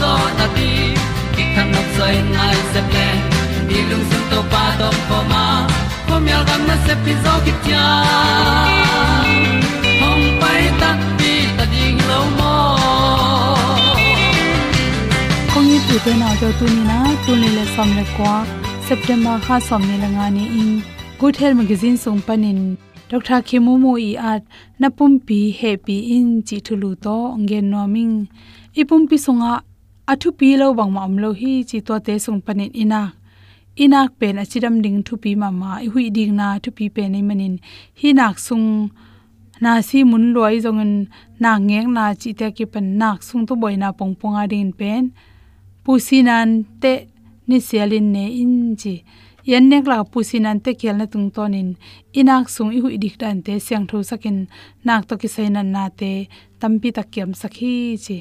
zo na ti ki kan nok sai nai se ple ni lung sun to pa to pa ma. Ko myal gam na se pi zo ki tia hom pai ta ti ta ding lo mo kong ni tu te na to tu ni na tu ni le som le kwa september ha som ni la nga ni in. Good health magazine sung panin dr Khimumu i at napumpi happy in chi thulu to. Nge noming ipumpi sunga athu pi lo bang ma am lo hi chi to te sung panin ina. Inak pen achidam ding thu pi ma ma i hui ding na thu pi pe nei manin. Hi nak sung na si mun loi zongen na ngeng na chi te ki pan nak sung to boina pong ponga din pen. Pusinan te ni sialin ne inji yan nek la pusinan te khel na tung tonin inak sung i hui dik dan te siang tho sakin, nak to ki sainan na te tampi takyam sakhi chi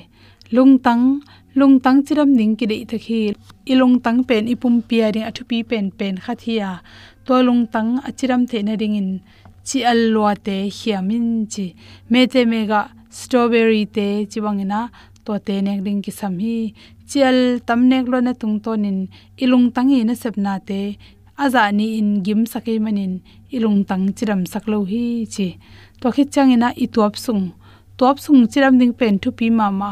lungtang lungtang chiram ning ki dei thakhi ilung tang pen ipum pia ring athu pi pen pen khathia. To lungtang achiram the na ring in chi alwa te hiamin chi me te mega strawberry te chiwangina to te nek ding ki sam hi chial tam nek lo na tung tonin ilung tangi na sepna te, aza ni in gim sakai manin ilung tang chiram saklo hi chi. To khit changina ituap sung top sung chiram ding pen thu pi ma ma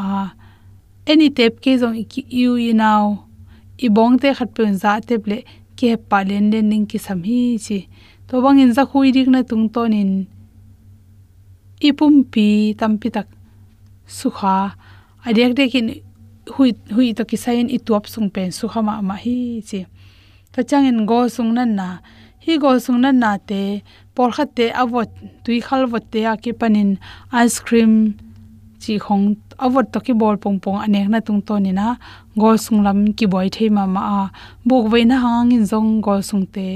any tep ke jong yu you now i bong te khat pen za te ple ke pa len len ning ki sam hi chi. To bang in za khui dik na tung ton in ipum pi tam pi tak sukha adek dekin hui hui to ki sain i tuap sung pen sukha ma ma hi chi. Ta chang in go sung nan na. Hi go sung nan na te, por khat te avot tui khal vot te a ki panin ice cream chi khong avot to ki bol pong pong anek na tung to ni na. Go sung lam ki boy thei ma ma a. Buk ve na hang in zong go sung te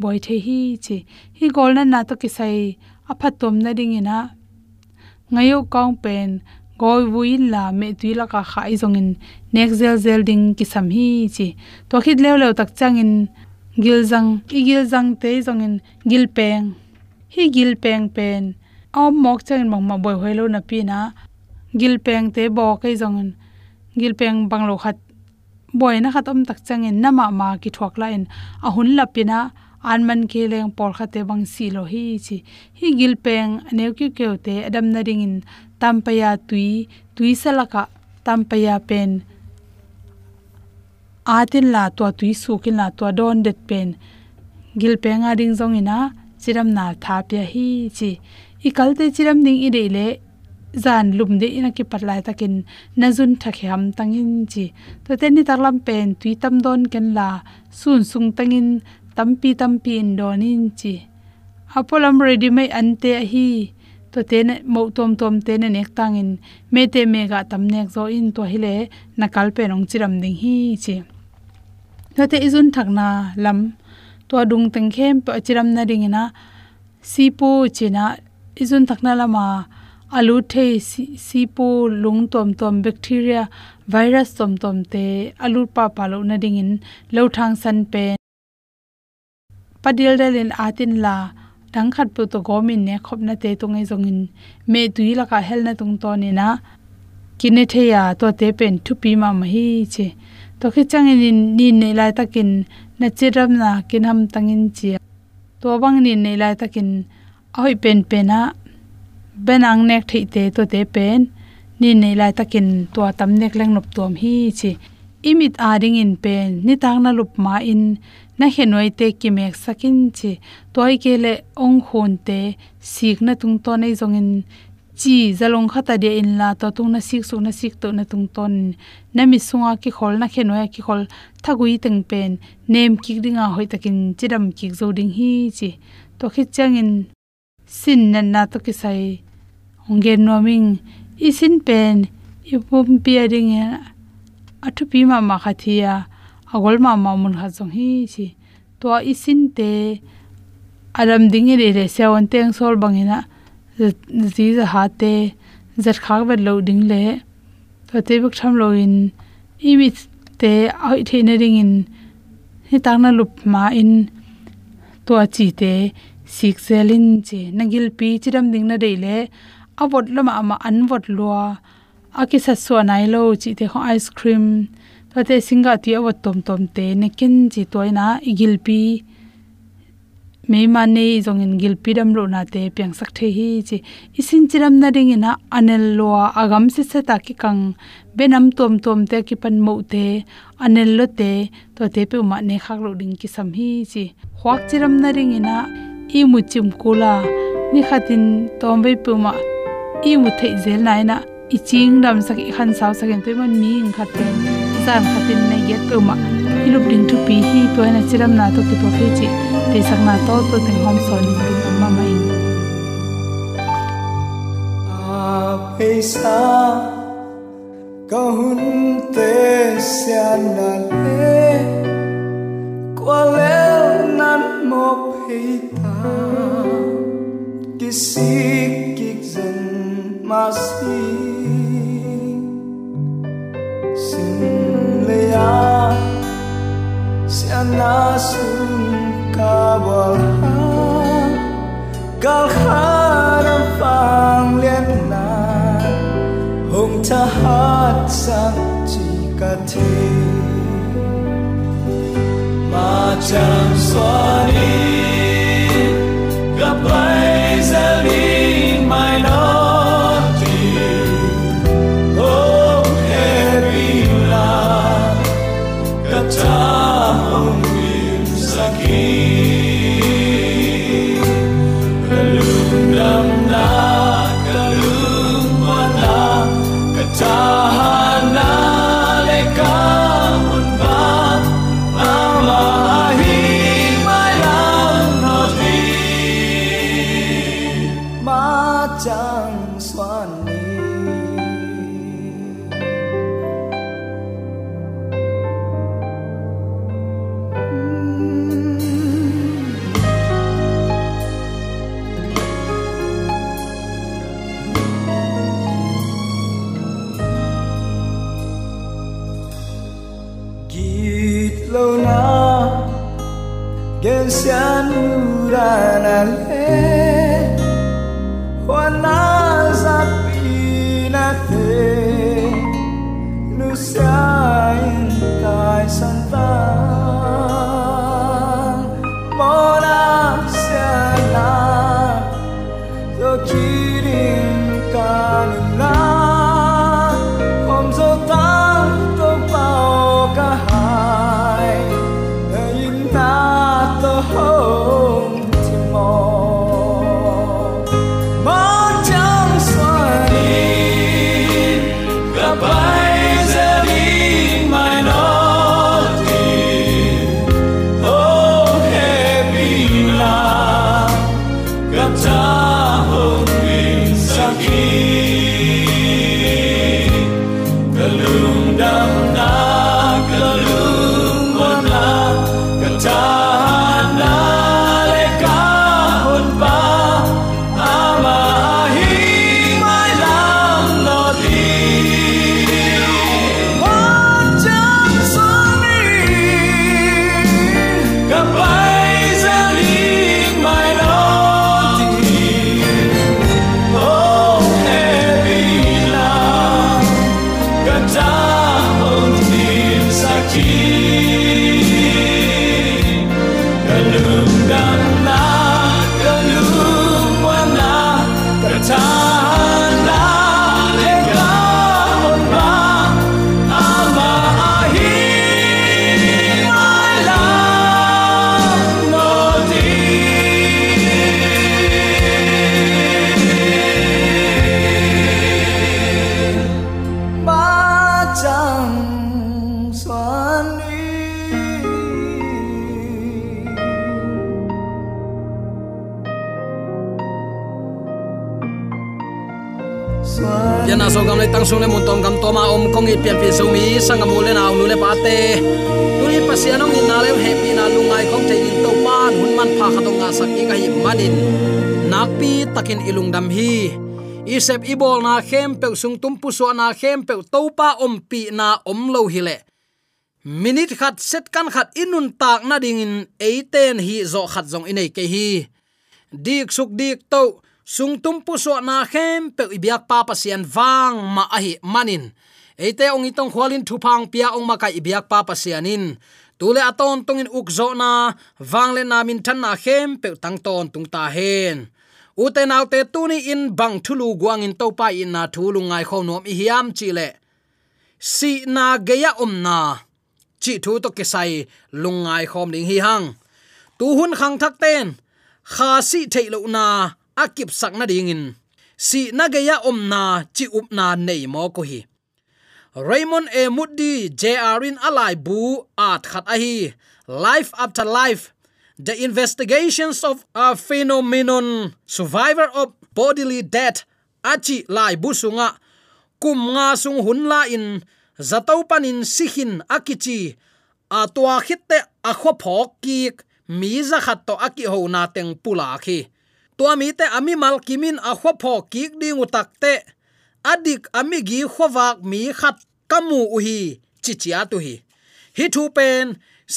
boy the hi chi. Hi gol na na to ki sai apha tom na ding ina. Ngayo kaung pen goi wuin la me tui la ka khai zong in. Next zel zel ding ki sam hi chi. To khit lew lew tak chang in gil zang, i gil zang te zong in gil peng. Hi gil peng pen. Om mok chang mong ma boy hoilo na pi na gil peng te bo kai zong in gil peng banglo khat, boy na khatom tak chang in nama ma ki thok la in a hun la pina an man ke leng por kha te bang si lo hi chi. Hi gil peng aneu ki keu te, adam na ring in. Tampaya tui tui salaka tampaya pen. Atin la to tui su kin la to don det pen. Gil peng a ding zong ina, chiram na tha pya hi chi. I kalte chiram ding i de le zan lum de ina ki patlai takin nazun thakhyam tangin chi. To te ni tarlam pen tui tam don ken la, sun sung tangin tampi tampi in donin chi. Apolam ready mai ante hi. To te ne mo tom tom te ne nek tangin me te me ga tam nek zo in to hile nakal pe nong chiram ding hi chi. To te izun thakna lam. To dung teng khem pa chiram na ring ina. Sipo china izun thakna lama alu the sipo, lung tom tom, bacteria, virus tom tom te alu pa pa lo na ding in, lo thang san pe. Padil dalin atin la, dang khat pu to gomin ne khop na te tung ei zongin me tui la ka hel na tung to ni na. Kine the ya to te pen thu pi ma ma hi che. To khi chang e in ni ne lai takin na chiram na kin ham tangin chi to bang ni ne lai takin ahoi pen pena benang nek thei te to te pen. Ni nei lai takin to tam nek leng nop tom hi chi. Imit ading in pen. Ni tang na lup ma in. Na henoi te ki mek sakin chi. Toy ke le ong khon te. Sik na tung to nei zong in. Chi, zalong khata de in la to tung na sik su na sik to na tung ton. Na mi sunga ki khol, na khenoi ki khol. Thagui teng pen. Nem ki ringa hoi takin. Chiram ki zo ding hi chi. To khi changin sin nan na to ki sai. Ongen noming isin pen ipum pi ading athu pi ma ma khathia agol ma ma mun ha jong hi chi. To isin te aram ding re re sewon teng sol bangina zi za ha te zat khak ba lo ding le. To te buk tham lo in. I mi te ai the na ring in. Hi tak na lup ma in. To chi te sik selin che nangil pi chiram ding na dei le avot lama ama anvot lua akisa so nai lo chi te kho ice cream. To te singa ti awat tom tom te ne kin chi toina igilpi me ma ne jong in gil pi dam lo na te pyang sak the hi chi isin chiram na ring ina anel lo agam se se ta ki kang benam tom tom te ki pan mo te anel lo te to te pe ma ne khak lo ding ki sam hi chi khwak chiram na ring ina i mu chim kula ni khatin tom be puma. I mu thei zel nai na i ching dam sak i khan saw sak en man mi ing khaten zan khatin na yet puma. Ma ilup ding thu pi hi to na chiram na to ki to khi chi, te sak na to to teng hom so ni tu ma mai. A peisa ka hun te sian na le kwa le nan mo peita kisik kik zen ma si sin le ya sian na sun ka bal ha gal kharam phang liên na hồng tha hát sang chỉ cả 将所你。Pian so gam le tang sung le mun tom gam toma om kong i pian pi so mi sang amu le naw nu le pa te tu ni pasianong in na le happy na lungai khom te in to pan hun man pha kha nga sak i ka hi manin nak pi takin ilung dam hi. Isep ibol na khem pe sung tum pu so na khem pe to pa om pi na om lo hi le minute khat set kan khat inun tak na ding in eiten hi zo khat zong inei ke hi. Dik suk dik to sung tum pu so na khem pe ibyak pa pasian wang ma a hi manin. Eite ong itong khwalin thu phang pia ong ma kai ibyak pa pasianin tule aton tungin ukzo na wangle na min than na khem pe tang ton tung ta hen. Ute nau te tuni in bang thulu guang in topa in na thulu ngai kho nom i hiam chi le. Si na geya om na, chi thu to ke sai lungai khom ding hi hang. Tu hun khang thak ten, kha si thailo na akip sak na ding in. Si na geya om na chi up na nei mo ko hi. Raymond A. Moody JR in alai bu at khat a hi. Life after life, the investigations of a phenomenon, survivor of bodily death, achi lai bu sunga, kum nga sung hun la in zato panin sihin akichi atwa khitte akho phok ki mi za khat to aki ho na teng pula khi tua mi te ami mal kimin a khwa pho ki ding utak te. Adik ami gi khowak mi khat kamu uhi chichia tu hi. Hi thu pen,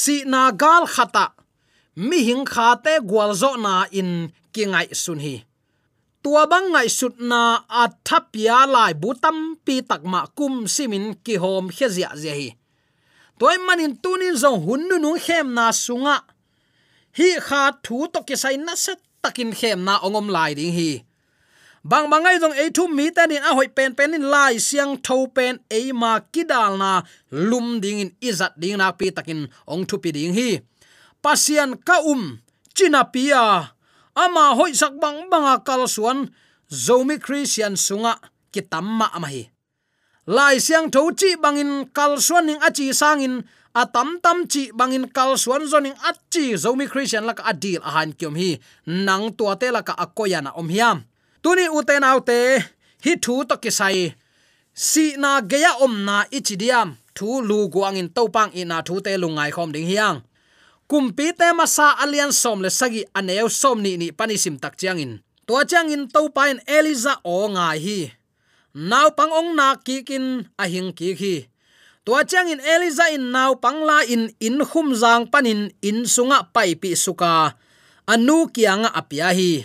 si na gal khata. Mi hing kha te gwal zo na in kingai sun hi. Tua bang ngai sut na a thapia lai butam pi takma kum simin ki hom khezia je hi. Toy manin tunin zo hunnu nu khem na sunga. Hi kha thu to ki sai na set takin khem na ongom lai ding hi. Bang bangai jong ei thu mi tanin a hoi pen pen in lai siang tho pen ei ma kidal na lum ding in izat ding na pi takin ong thu pi ding hi. Pasian ka um china pia. Ama hoi sak bang banga kal suan, zomi christian sunga kitamma ama hi. Lai siang tho chi bangin kal suan ning achi sangin atam tam chi bangin kal suan zoning achi zomi christian laka adil ahan kyom hi. Nang tua te laka akoyana om hiam. Tuni uten autte hi thu to kisai si na geya om na ichidiam thu lu guang in topang ina thu te lungai khom ding hiang. Kumpi te masa alian som le sagi aneu som ni ni panisim tak chiang in to chiang in to pain eliza o ngai hi. Naw pang ong na ki kin a hing ki hi tua chang in eliza in nau pangla in in khum zang panin in sunga pai pi suka. Anu kianga apia hi.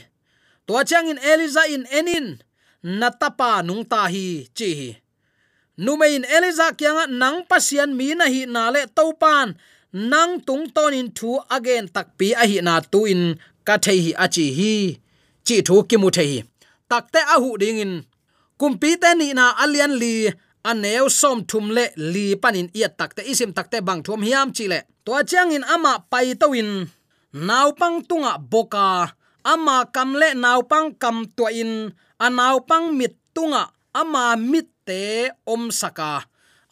Tua chang in eliza in enin. Natapa nung ta hi chi hi. In eliza kianga nang pasian mi na hi na le topan nang tung ton in thu again takpi a hi na tu in ka thei hi achi hi. Chi thu ki mu thei takte a hu ding in kumpi te ni na alian li aneu som thum le li panin ia takte isim takte bang thum hiam chi le. To chang in ama pai to in naw pang tunga boka. Ama kam le naw pang kam to in. Anaw pang mit tunga. Ama mit te om saka.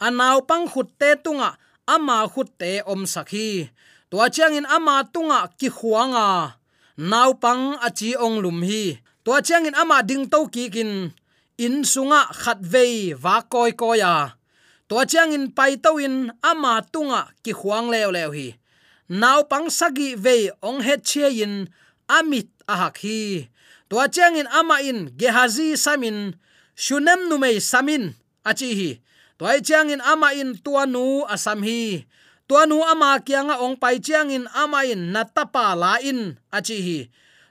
Anaw pang khut te tunga. Ama khut te om sakhi. To chang in ama tunga ki khuanga naw pang achi ong lum hi. To chang in ama ding to ki kin in sunga khat vei wa koi koya to chang in pai to in ama tunga ki khuang leo leo hi. Naw pang sagi vei ong het che in amit ahak hi. To chang in ama in gehazi samin, shunem nu mei samin achi hi. Toy chang in ama in tuanu asam hi. Tuanu ama kyanga ong pai chang in ama in natapa la in achi hi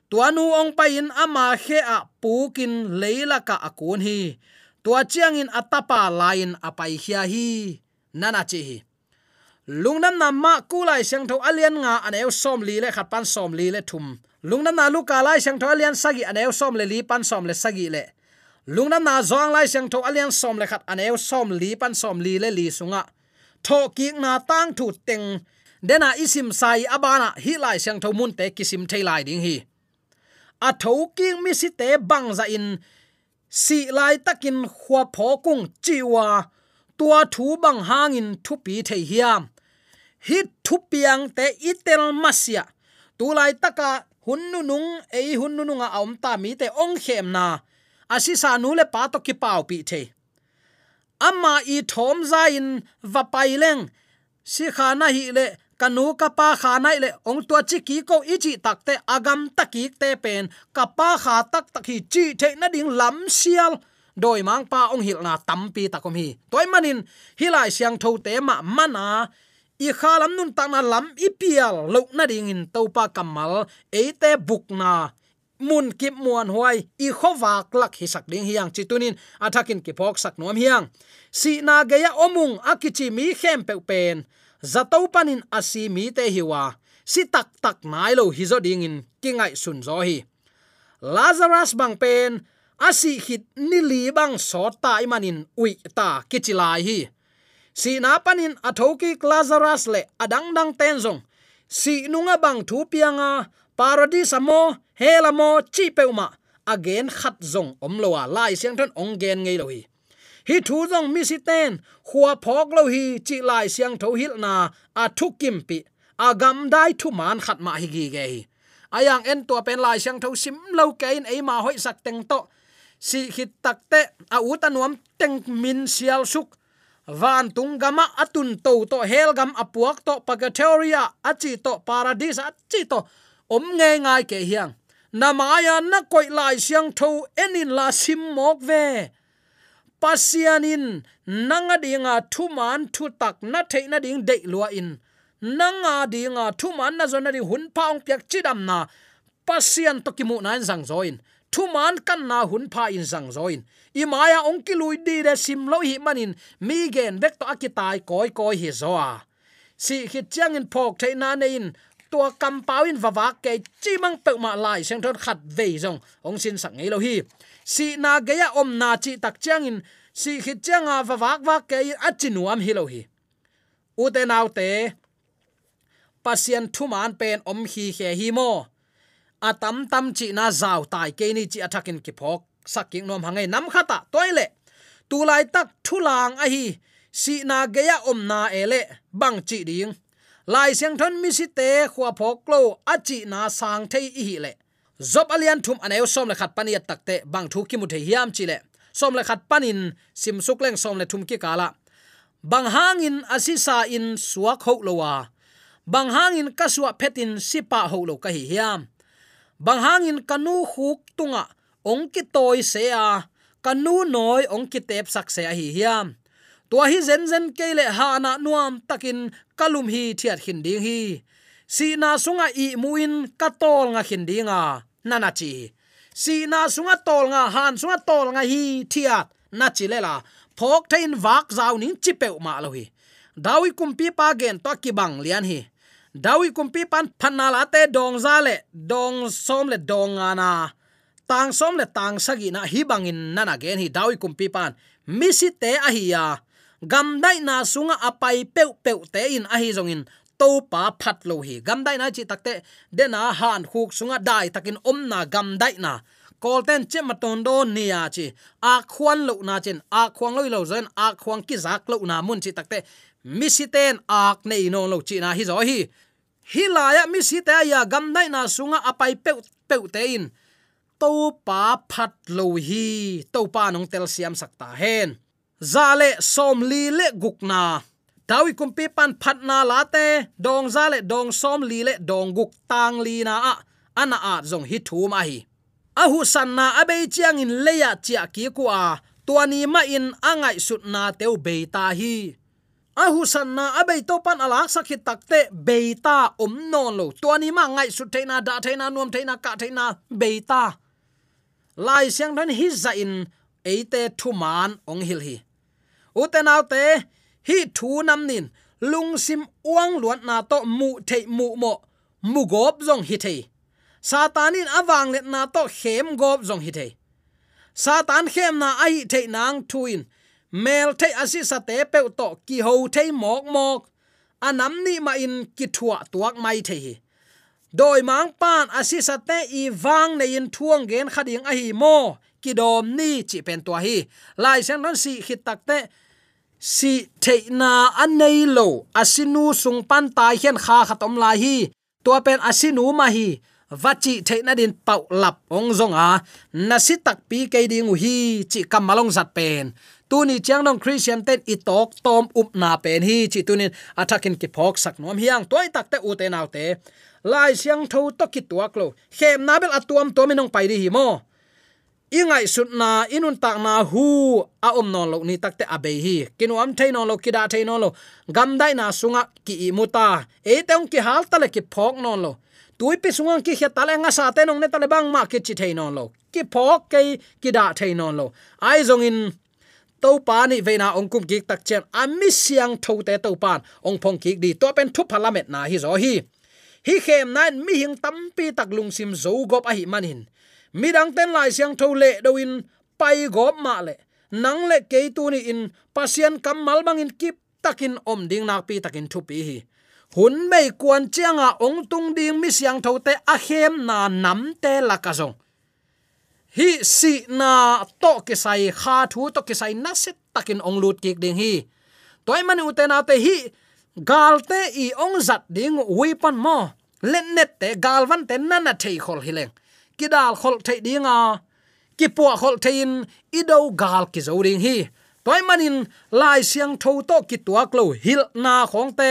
tuanu ong pain ama he a pukin leila ka akun hi. Tua chiang in atapa lain apai hia hi. Nana chi hi. Lungnam na ma kulai sang tho alian nga aneu som li le khat pan som li le thum. Lungnam na lu ka lai sang tho alian sagi aneu som le li pan som le sagi le. Lungnam na zong lai sang tho alian som le khat aneu som li pan som li le li sunga. Tho ki na tang thu teng. Dena isim sai abana hi lai sang tho mun te kisim thei lai ding hi a tho king mi si te bang za dạ in. Si lai takin khwa pho kung chiwa tua thu bang hangin thu pi the hiam. Hi thu piang te itel masia tu lai taka hunnu nung ei hunnu nunga aum ta mi te ong khem na. Asi sa nu le pa to ki pau pi the amma i thom za in va pai leng. Si khana hi le kanu kapa khanai le, ong tua chi ki ko ichi takte agam taki te pen. Kapa kha tak tak hi chi the na ding lam sial. Doi mang pa ong hil na tampi takom hi. Toy manin, hilai siang tho te ma mana. I khalam nun ta na lam ipial lo na ding in topa kamal. Ate buk na. Mun kip muan huai. I khowak lak hi sak ding hiang chitunin athakin ki phok sak nom hiang. Si na geya omung akichi mi khem pe pen zato panin asi mi te hiwa si tak tak nai lo hi zo ding in kingai sun zo hi. Lazarus bang pen asi hit ni li bang so ta imanin ui ta kichilai hi. Si na panin athoki lazarus le adang dang ten zong. Si nunga bang thu pianga, paradis amo helamo chi peuma again khat zong omlowa lai siang thon ong gen ngei lo hi hi thu jong mi si ten, khua phok lo hi chi lai siang tho hil na, a thu kim pi, a gam dai thu man khat ma hi gi ge ayang en to pen lai siang tho sim lo ke in ei ma hoi sak teng to. Si hit tak te, a u ta nuam teng min sial suk. Van tung gama atun to to hel gam apuak to pagatoria achi to paradis achi to om nge ngai ke hiang. Namaya na koi lai siang tho enin la sim mok ve pasianin, nanga dinga thuman thu tak na theina ding de lua in. Nanga dinga thuman na zona ri hun paung pyak chidam na. Pasian to kimu nan zang zoin. Thuman kan na hun pha in zang zoin. I maya ongki lui di de sim lo hi manin, mi gen vek to akitai koi koi hi zoa. Si khit chang in phok theina ne in, tua kam pawin wawa ke chi mang pe ma lai seng thon khat ve jong ong sin sak ngei lo hi si na geya om na chi tak chang in, si khit changa wa wak wak ke achinuam hi lo hi. U te nau te, pasien thu man pen om hi he hi mo. Atam tam chi na zau tai ke ni chi athakin ki phok. Saking nom hangai nam khata toile tu lai tak thu lang a hi. Si na geya om na ele bang chi ding. Lai siang thon mi si te khwa phok lo achi na sang thei hi le job alian thum aneu som le khat paniat takte bang thu ki mu the hiam chile som le khat panin sim suk leng som le thum ki kala bang hangin asisa in suak ho lowa bang hangin kaswa phetin sipa ho lo ka hi hiam. Bang hangin kanu khuk tunga ong ki toy se a. Kanu noi ong ki tep sak se a hi hiam. Tua hi zen zen kele ha na nuam takin kalum hi thiat hin ding hi si na sunga i muin katol nga hin dinga nana chi si na sunga tol nga, han sunga tol nga hi thiat na chi lela. Phok thein wak zaw ning chi ma lo hi. Dawi kumpi pa gen to ki bang lian hi. Dawi kumpi pan phanala te dong za le, dong som le dong ana tang som le tang sagi na hi bangin nana gen hi. Dawi kumpi pan, misi te a hi ya. Gam dai na sunga apai peu peu te in a hi zong in to pa phat lo hi gam dai na chi takte, de na han khuk sunga dai takin om na. Gam dai na kolten che maton do nia chi. A khwan lo na chen, a khwang lo lo zen, a khwang ki zak lo na mun chi takte. Misiten ak nei no lo chi na hi zo hi. Hi la ya misite ya gam dai na sunga apai pe pe te in. To pa phat lo hi to pa nong tel siam sakta hen. Zale som li le gukna dawi kumpi pan phat na la te, dong zale dong som li le dong guk tang li na a. Ana a zong hi thu ma hi. A hu san na abe chiang in leya chia ki ku a. Tuani ma in angai sut na teu be ta hi. A hu san na abe to pan ala sakhi takte be ta om non lo. Tuani ma ngai sut theina da theina nuam theina ka theina be ta. Lai siang dan hi za in eite thu man ong hil hi. Utenaute te hi thu nam nin, lung sim uang luat na to mu thei mu mo, mu gop zong hi thei. Satanin awang let na to khem gop zong hi thei. Satan khem na ai thei nang thuin, mel thei asi sa te pe to ki ho thei mok mok. Anam ni ma in ki thua tuak mai thei hi. Doi mang pan asi sa te i wang nei in thuang gen khading a hi mo, ki dom ni chi pen to hi. Lai sang non si khit tak te si theina anei lo asinu sung pan tai hian kha khatom la hi. Tua pen asinu ma hi. Vachi theina din pau lap ong zonga nasi tak pi ke ding hi, chi kamalong zat pen. Tu ni chiang nong christian ten i tok tom up na pen hi. Chi tunin atakin ki phok sak nom hiang. Toy tak te u te naw te. Lai siang tho to ki tuak lo. Khem nabel atuam to minong pai ri hi mo ingai sut na, inun tak na hu, a om non lo ni takte abe hi. Kinu am thai non lo, kida thai non lo. Gam dai na sunga ki imuta e teung ki hal tale ki phok non lo. Tui pi sunga ki khia tale nga sa te nong ne tale bang ma ki chi thai non lo. Ki phok ke kida thai non lo. Ai zong in to pa ni ve na ong kum ki tak chen. Ami siang tho te to pan ong phong ki di to pen thu parliament na hi zo hi. Hi khem nan mi hing tampi tak lung sim zo gop a hi manin midang ten lai siang tho le do in, pai gop ma le. Nang le ke tu ni in, pasien kam mal bang in kip takin om ding nak pi takin thu pi hi. Hun mei kwan chianga ong tung ding mi siang tho te a hem na nam te la ka zong. Hi si na to ke sai, kha thu to ke sai na set takin ong lut kik ding hi. Toy man u te na te hi, gal te i ong zat ding weapon mo. Len net te, gal van te na na thei khol hileng kidal khol thei dinga, ki pu khol thein, i do gal ki zo ding hi. Toy manin, lai siang tho to ki tua klo hil na khong te,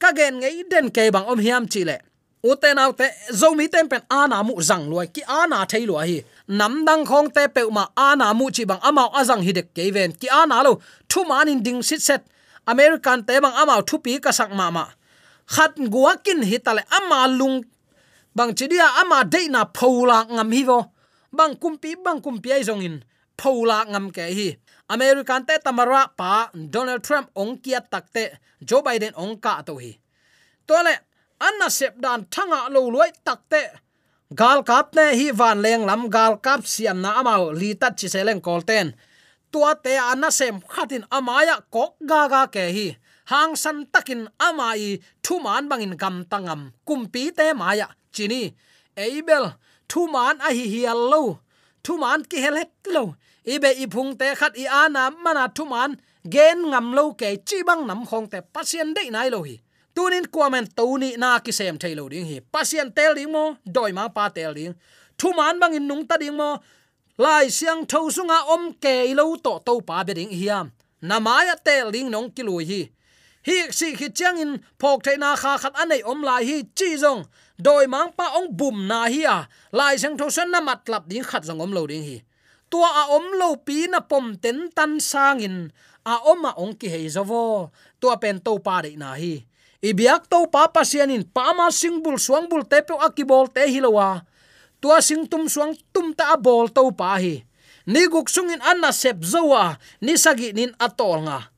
ka gen ngei den ke bang om hiam chi le. U te nau te, zo mi tem pen ana mu zang loi ki ana thei lo hi. Nam dang khong te pe ma ana mu chi bang amao azang hi dek ke ven, ki ana lo thu man in ding sit set. American te bang amao thu pi ka sak ma ma. Khat guakin hitale ama lung bang chidia ama de na phola ngam hi vô bang kumpi bang kumpi ai zong in. Phola ngam ke hi. American te tamara pa donald trump ong kia takte joe biden ong ka to hi. Tole anna sep dan thanga lo loi takte gal kap ne hi van leng lam, gal kap siam na ama li tat chi seleng kolten tua te anna sem khatin amaya kok ga ga ke hi. Hang san takin amai thu man bangin gam tangam. Kumpi te maya chini. Eibel thu man a hi hial lo thu man ki helet lo ibe i phung te khat i ana mana thu man gen ngam lo ke chi bang nam khong te pasien dei nai lo hi. Tunin kwamen toni na ki sem thailo ding hi. Pasien tel ding mo, doi ma pa tel ding. Thu man bang in nung ta ding mo, lai siang thau sunga om ke lo to to pa be ding hiam namaya tel ding nong kilui hi. Hi si khi chang in phok na kha khat anei om lai hi chi zong doi mang pa ong bum na hi à. Lai sang tho san na mat lap ding khat jong om lo ding hi. Tua a om lo pi na pom ten tan sang in a oma ong ki hei zowo tua pen to pa de na hi. Ibiak to pa pasianin pa ma singbul suangbul te pe akibol te hilowa tua sing tum suang tum ta bol to pa hi. Ni guk sungin anna sep zowa ni sagi nin atol nga.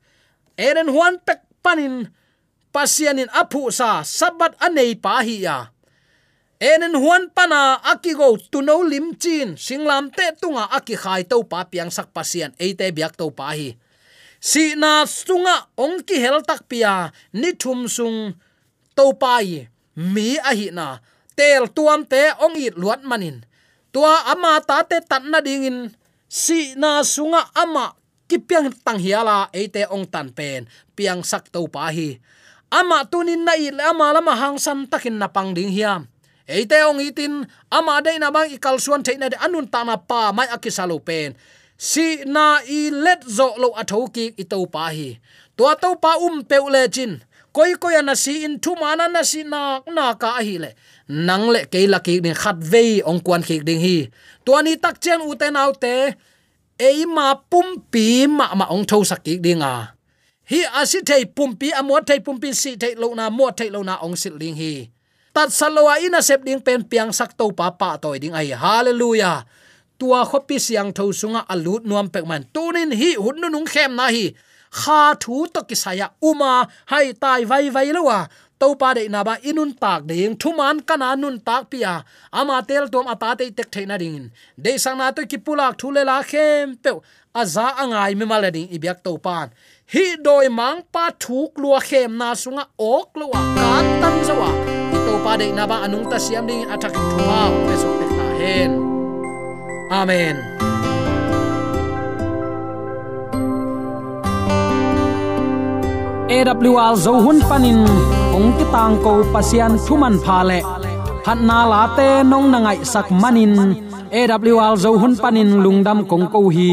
Eren huan pek panin. Pasianin apu sa. Sabat anei pa hi ya enen huan pana akigo tuno lim chin. Singlam te tunga aki khai to pa piang sak pasian eite biak to pa hi. Si na sunga ong ki hel tak pia, ni thum sung to pa yi mi a hi na. Tel tuam te ong i luat manin. Tua ama ta te tan na ding in si na sunga ama ki piang tang hiala eite ong tan pen. Piang sak to pa hi. Ama tunin na i ama lama hang san takin na pang ding hiam eite ong itin, ama de na bang ikal suan theina de anun ta na pa, mai akisalo pen. Si na i let zo lo atho ki pa hi. To to pa um pe le chin. Koi koi na si in, thu mana na si na na ka hi le. Nang le ke la ki ding khat ve ong kwan ki ding hi. To ni tak chen u te nau te, ei ma pum pi ma ma ong tho sak ki ding a. Hi asi thei pum pi amot thei pum pi si thei lo na mo thei lo na ong sil ding hi tat salowa ina sep ding pen piang sak to pa pa toy ding ai. Hallelujah. Tua khopi siang tho sunga alut nuam pek man. Tunin hi hunnu nung khem na hi. Kha thu to ki saya uma, hai tai vai vai lowa to pa de na ba inun tak ding thuman kana nun tak pia. Ama tel tom ata te tek theina ding de sang na to ki pulak thule la khem pe aza angai me malading ibyak to pan hi doi mang pa thuk lua khem na sunga ok lowa kan tan zawa pa de na ba anung ta siam ding atak thu pa pe so tek ta hen. Amen. AWR zo hun panin ong ti tang ko pasian thuman pha le. Phat na la te nong na ngai sak manin AWR zo hun panin lungdam kong ko hi.